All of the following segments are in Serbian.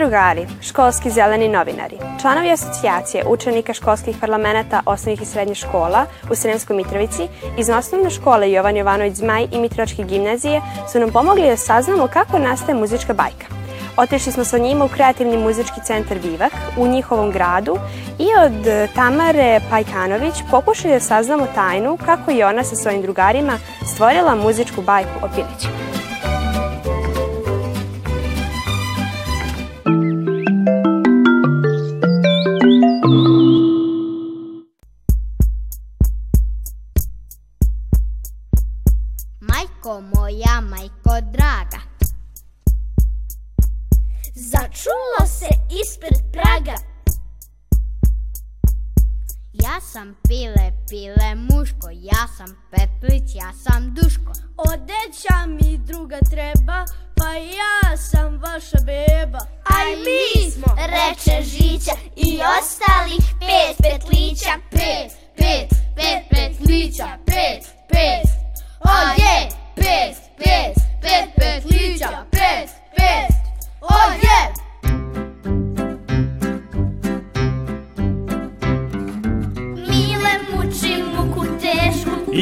drugari, školski zeleni novinari, članovi asocijacije učenika školskih parlamenta osnovnih i srednjih škola u Sremskoj Mitrovici iz osnovne škole Jovan Jovanović Zmaj i Mitrovačke gimnazije su nam pomogli da saznamo kako nastaje muzička bajka. Otešli smo sa njima u kreativni muzički centar Vivak u njihovom gradu i od Tamare Pajkanović pokušali da saznamo tajnu kako je ona sa svojim drugarima stvorila muzičku bajku o Pilićima. lepile muško Ja sam Petlić, ja sam Duško Odeća mi druga treba Pa ja sam vaša beba Aj mi smo Reče Žića I ostalih pet petlića Pet, pet, pet petlića Pet, pet O je, pet, pet, pet petlića Pet, pet O je,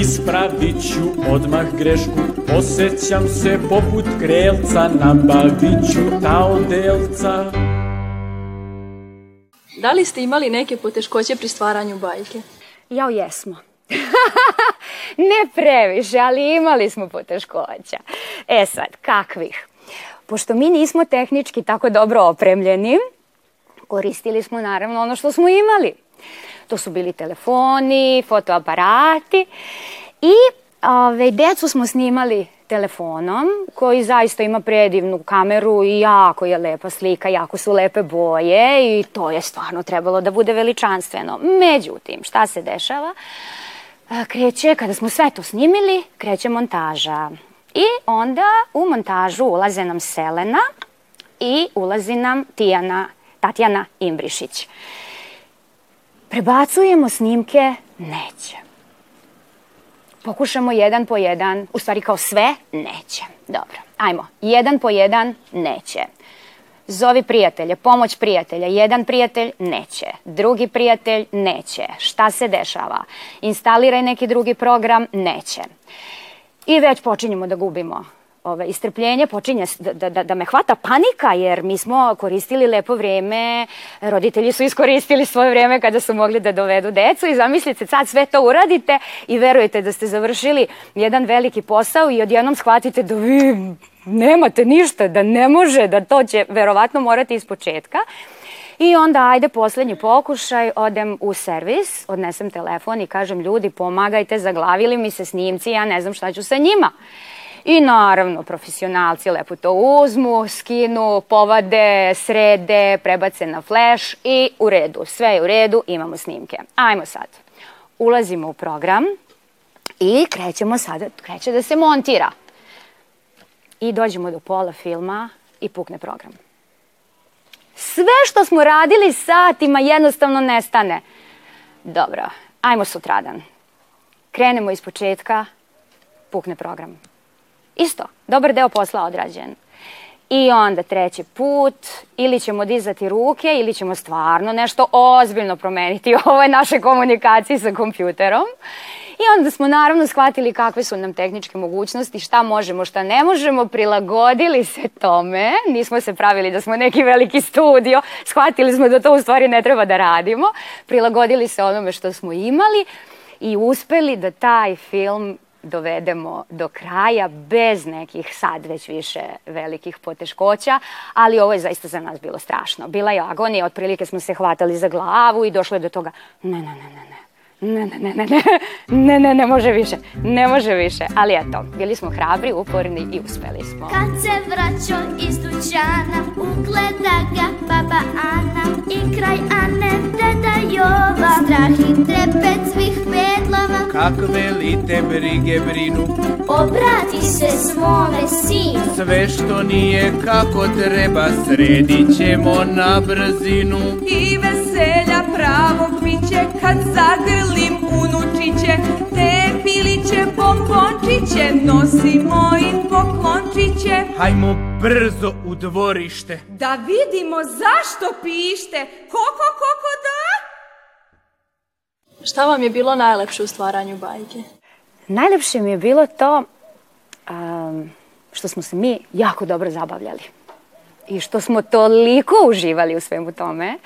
Ispravit ću odmah grešku, Osećam se poput krelca, nabavit ću ta odelca Da li ste imali neke poteškoće pri stvaranju bajke? Jao, jesmo. ne previše, ali imali smo poteškoća. E sad, kakvih? Pošto mi nismo tehnički tako dobro opremljeni, koristili smo naravno ono što smo imali. To su bili telefoni, fotoaparati i ove, decu smo snimali telefonom koji zaista ima predivnu kameru i jako je lepa slika, jako su lepe boje i to je stvarno trebalo da bude veličanstveno. Međutim, šta se dešava? Kreće, kada smo sve to snimili, kreće montaža. I onda u montažu ulaze nam Selena i ulazi nam Tijana, Tatjana Imbrišić. Prebacujemo snimke, neće. Pokušamo jedan po jedan, u stvari kao sve, neće. Dobro, ajmo, jedan po jedan, neće. Zovi prijatelje, pomoć prijatelja, jedan prijatelj neće, drugi prijatelj neće, šta se dešava, instaliraj neki drugi program neće. I već počinjemo da gubimo ove, istrpljenje počinje da, da, da me hvata panika, jer mi smo koristili lepo vrijeme, roditelji su iskoristili svoje vrijeme kada su mogli da dovedu decu i zamislite sad sve to uradite i verujete da ste završili jedan veliki posao i odjednom shvatite da vi nemate ništa, da ne može, da to će verovatno morati iz početka. I onda ajde poslednji pokušaj, odem u servis, odnesem telefon i kažem ljudi pomagajte, zaglavili mi se snimci, ja ne znam šta ću sa njima. I naravno, profesionalci lepo to uzmu, skinu, povade, srede, prebace na flash i u redu. Sve je u redu, imamo snimke. Ajmo sad. Ulazimo u program i krećemo sada, kreće da se montira. I dođemo do pola filma i pukne program. Sve što smo radili satima jednostavno nestane. Dobro, ajmo sutradan. Krenemo iz početka, pukne program. Isto, dobar deo posla odrađen. I onda treći put, ili ćemo dizati ruke, ili ćemo stvarno nešto ozbiljno promeniti u ovoj našoj komunikaciji sa kompjuterom. I onda smo naravno shvatili kakve su nam tehničke mogućnosti, šta možemo, šta ne možemo, prilagodili se tome, nismo se pravili da smo neki veliki studio, shvatili smo da to u stvari ne treba da radimo, prilagodili se onome što smo imali i uspeli da taj film dovedemo do kraja bez nekih sad već više velikih poteškoća, ali ovo je zaista za nas bilo strašno. Bila je agonija, otprilike smo se hvatali za glavu i došlo je do toga ne, ne, ne, ne, ne. Ne, ne, ne, ne, ne, ne, ne, ne može više, ne može više, ali eto, bili smo hrabri, uporni i uspeli smo. Kad se vraćo iz dućana, ugleda ga baba Ana i kraj Ane deda Jova, strah i trepet svih kakve li te brige brinu Obrati se svome sinu Sve što nije kako treba sredit ćemo na brzinu I veselja pravog biće kad zagrlim unučiće Te piliće pompončiće nosimo im poklončiće Hajmo brzo u dvorište Da vidimo zašto pište Koko koko Šta vam je bilo najlepše u stvaranju bajke? Najlepše mi je bilo to um, što smo se mi jako dobro zabavljali. I što smo toliko uživali u svemu tome.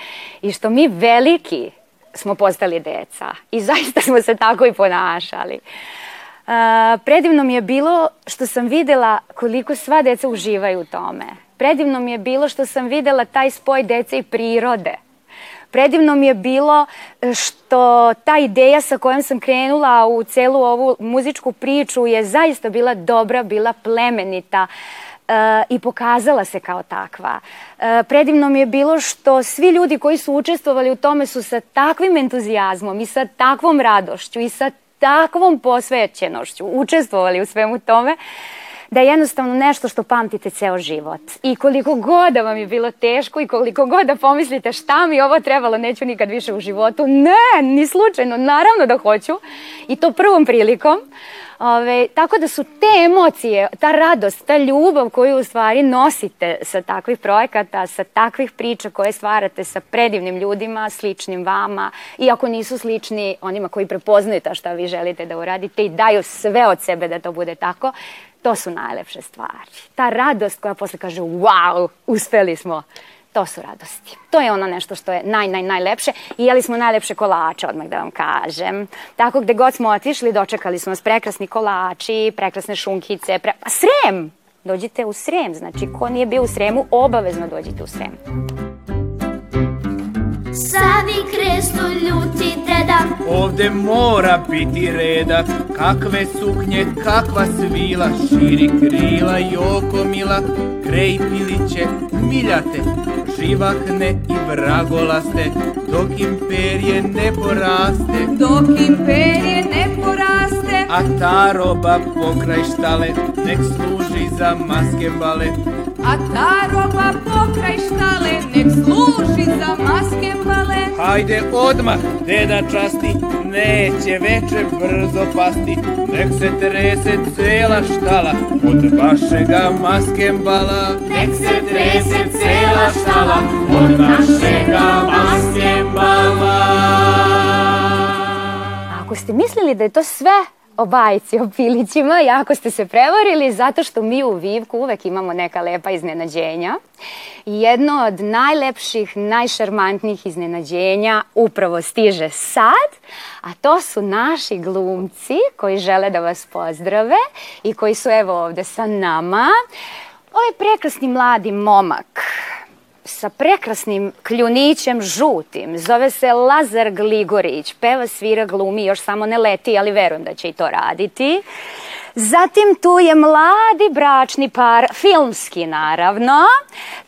I što mi veliki smo postali deca. I zaista smo se tako i ponašali. Uh, predivno mi je bilo što sam videla koliko sva deca uživaju u tome. Predivno mi je bilo što sam videla taj spoj dece i prirode. Predivno mi je bilo e, što ta ideja sa kojom sam krenula u celu ovu muzičku priču je zaista bila dobra, bila plemenita e, i pokazala se kao takva. E, predivno mi je bilo što svi ljudi koji su učestvovali u tome su sa takvim entuzijazmom i sa takvom radošću i sa takvom posvećenošću učestvovali u svemu tome da je jednostavno nešto što pamtite ceo život. I koliko god da vam je bilo teško i koliko god da pomislite šta mi ovo trebalo, neću nikad više u životu, ne, ni slučajno, naravno da hoću. I to prvom prilikom. Ove, tako da su te emocije, ta radost, ta ljubav koju u stvari nosite sa takvih projekata, sa takvih priča koje stvarate sa predivnim ljudima, sličnim vama, i ako nisu slični onima koji prepoznaju ta šta vi želite da uradite i daju sve od sebe da to bude tako, To su najlepše stvari. Ta radost koja posle kaže wow, uspeli smo. To su radosti. To je ono nešto što je naj, naj, najlepše. I jeli smo najlepše kolače, odmah da vam kažem. Tako gde god smo otišli, dočekali smo nas prekrasni kolači, prekrasne šunkice, pre... Pa, srem! Dođite u Srem, znači ko nije bio u Sremu, obavezno dođite u Srem. Savi kresno ljuti deda Ovde mora biti reda Kakve suknje, kakva svila Širi krila i oko mila Krej piliće, miljate Živahne i vragolaste Dok imperije ne poraste Dok imperije ne poraste A ta roba pokraj štale Nek služi za maske bale A ta roba pokraj štale nek služi za maske pale. Hajde odmah, deda časti, neće veče brzo pasti. Nek se trese cela štala od vašega maskembala. Nek se trese cela štala od našega bala Ako ste mislili da je to sve o bajci, o pilićima, jako ste se prevarili zato što mi u Vivku uvek imamo neka lepa iznenađenja. I jedno od najlepših, najšarmantnijih iznenađenja upravo stiže sad, a to su naši glumci koji žele da vas pozdrave i koji su evo ovde sa nama. Ovaj prekrasni mladi momak sa prekrasnim kljunićem žutim. Zove se Lazar Gligorić. Peva, svira, glumi, još samo ne leti, ali verujem da će i to raditi. Zatim tu je mladi bračni par, filmski naravno.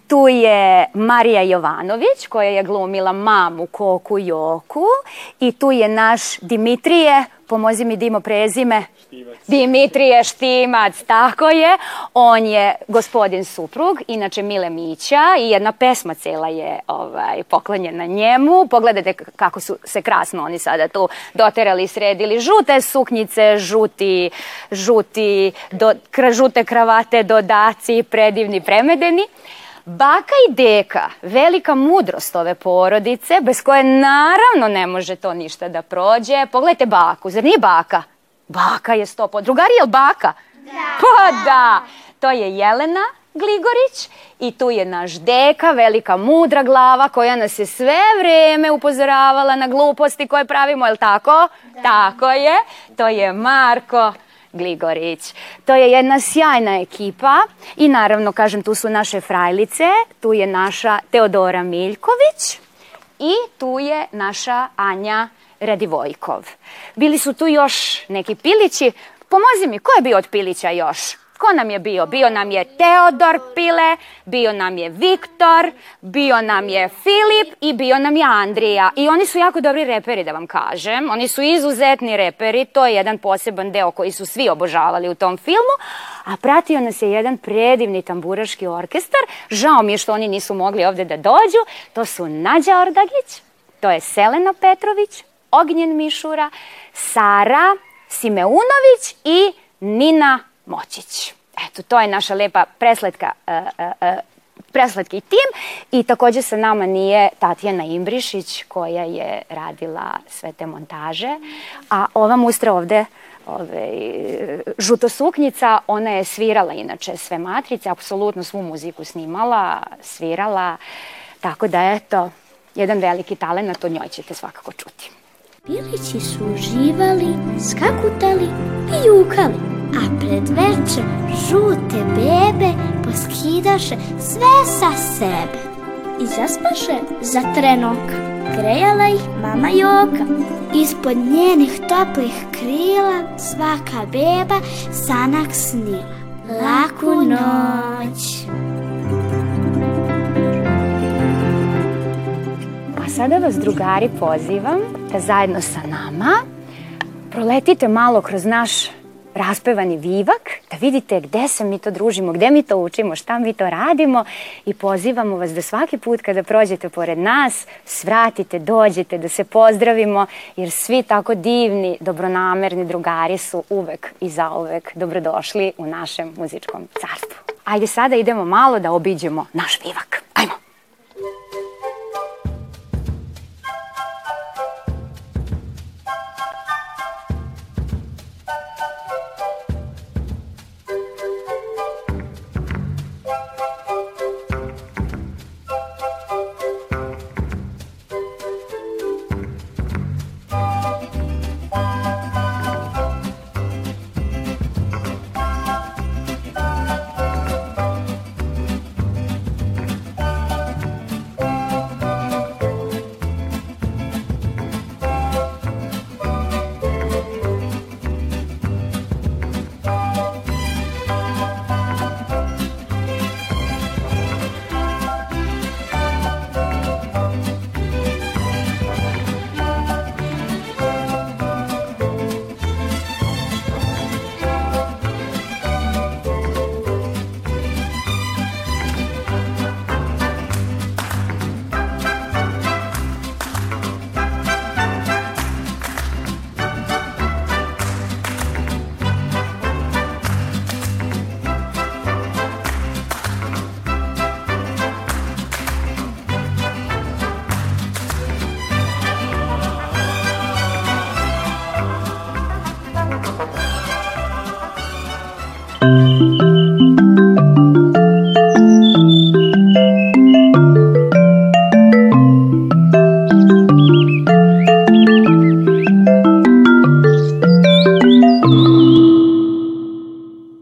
Tu je Marija Jovanović koja je glumila mamu Koku Joku i tu je naš Dimitrije, pomozi mi Dimo prezime. Štimac. Dimitrije Štimac, tako je. On je gospodin suprug, inače Mile Mića i jedna pesma cela je ovaj, poklonjena njemu. Pogledajte kako su se krasno oni sada tu doterali, sredili. Žute suknjice, žuti, žuti, do, žute kravate, dodaci, predivni, premedeni. Baka i deka, velika mudrost ove porodice, bez koje naravno ne može to ništa da prođe. Pogledajte baku, zar nije baka? Baka je stopo. Drugari je li baka? Da. Pa da. To je Jelena Gligorić i tu je naš deka, velika mudra glava koja nas je sve vreme upozoravala na gluposti koje pravimo, je li tako? Da. Tako je. To je Marko Gligorić. To je jedna sjajna ekipa i naravno, kažem, tu su naše frajlice, tu je naša Teodora Miljković i tu je naša Anja Radivojkov. Bili su tu još neki pilići. Pomozi mi, ko je bio od pilića još? ko nam je bio? Bio nam je Teodor Pile, bio nam je Viktor, bio nam je Filip i bio nam je Andrija. I oni su jako dobri reperi, da vam kažem. Oni su izuzetni reperi, to je jedan poseban deo koji su svi obožavali u tom filmu. A pratio nas je jedan predivni tamburaški orkestar. Žao mi je što oni nisu mogli ovde da dođu. To su Nađa Ordagić, to je Selena Petrović, Ognjen Mišura, Sara Simeunović i Nina moćić. Eto, to je naša lepa presletka e, e, e, preslatki tim i takođe sa nama nije Tatjana Imbrišić koja je radila sve te montaže, a ova mustra ovde ove, žuto suknjica, ona je svirala inače sve matrice, apsolutno svu muziku snimala, svirala, tako da eto, jedan veliki talent, o njoj ćete svakako čuti. Pilići su uživali, skakutali i jukali a pred veče žute bebe poskidaše sve sa sebe. I zaspaše za trenoka. Grejala ih mama Joka. Ispod njenih toplih krila svaka beba sanak snila. Laku noć! A sada vas drugari pozivam da zajedno sa nama proletite malo kroz naš raspevani vivak, da vidite gde se mi to družimo, gde mi to učimo, šta mi to radimo i pozivamo vas da svaki put kada prođete pored nas, svratite, dođete, da se pozdravimo, jer svi tako divni, dobronamerni drugari su uvek i zauvek dobrodošli u našem muzičkom carstvu. Ajde sada idemo malo da obiđemo naš vivak. Ajmo!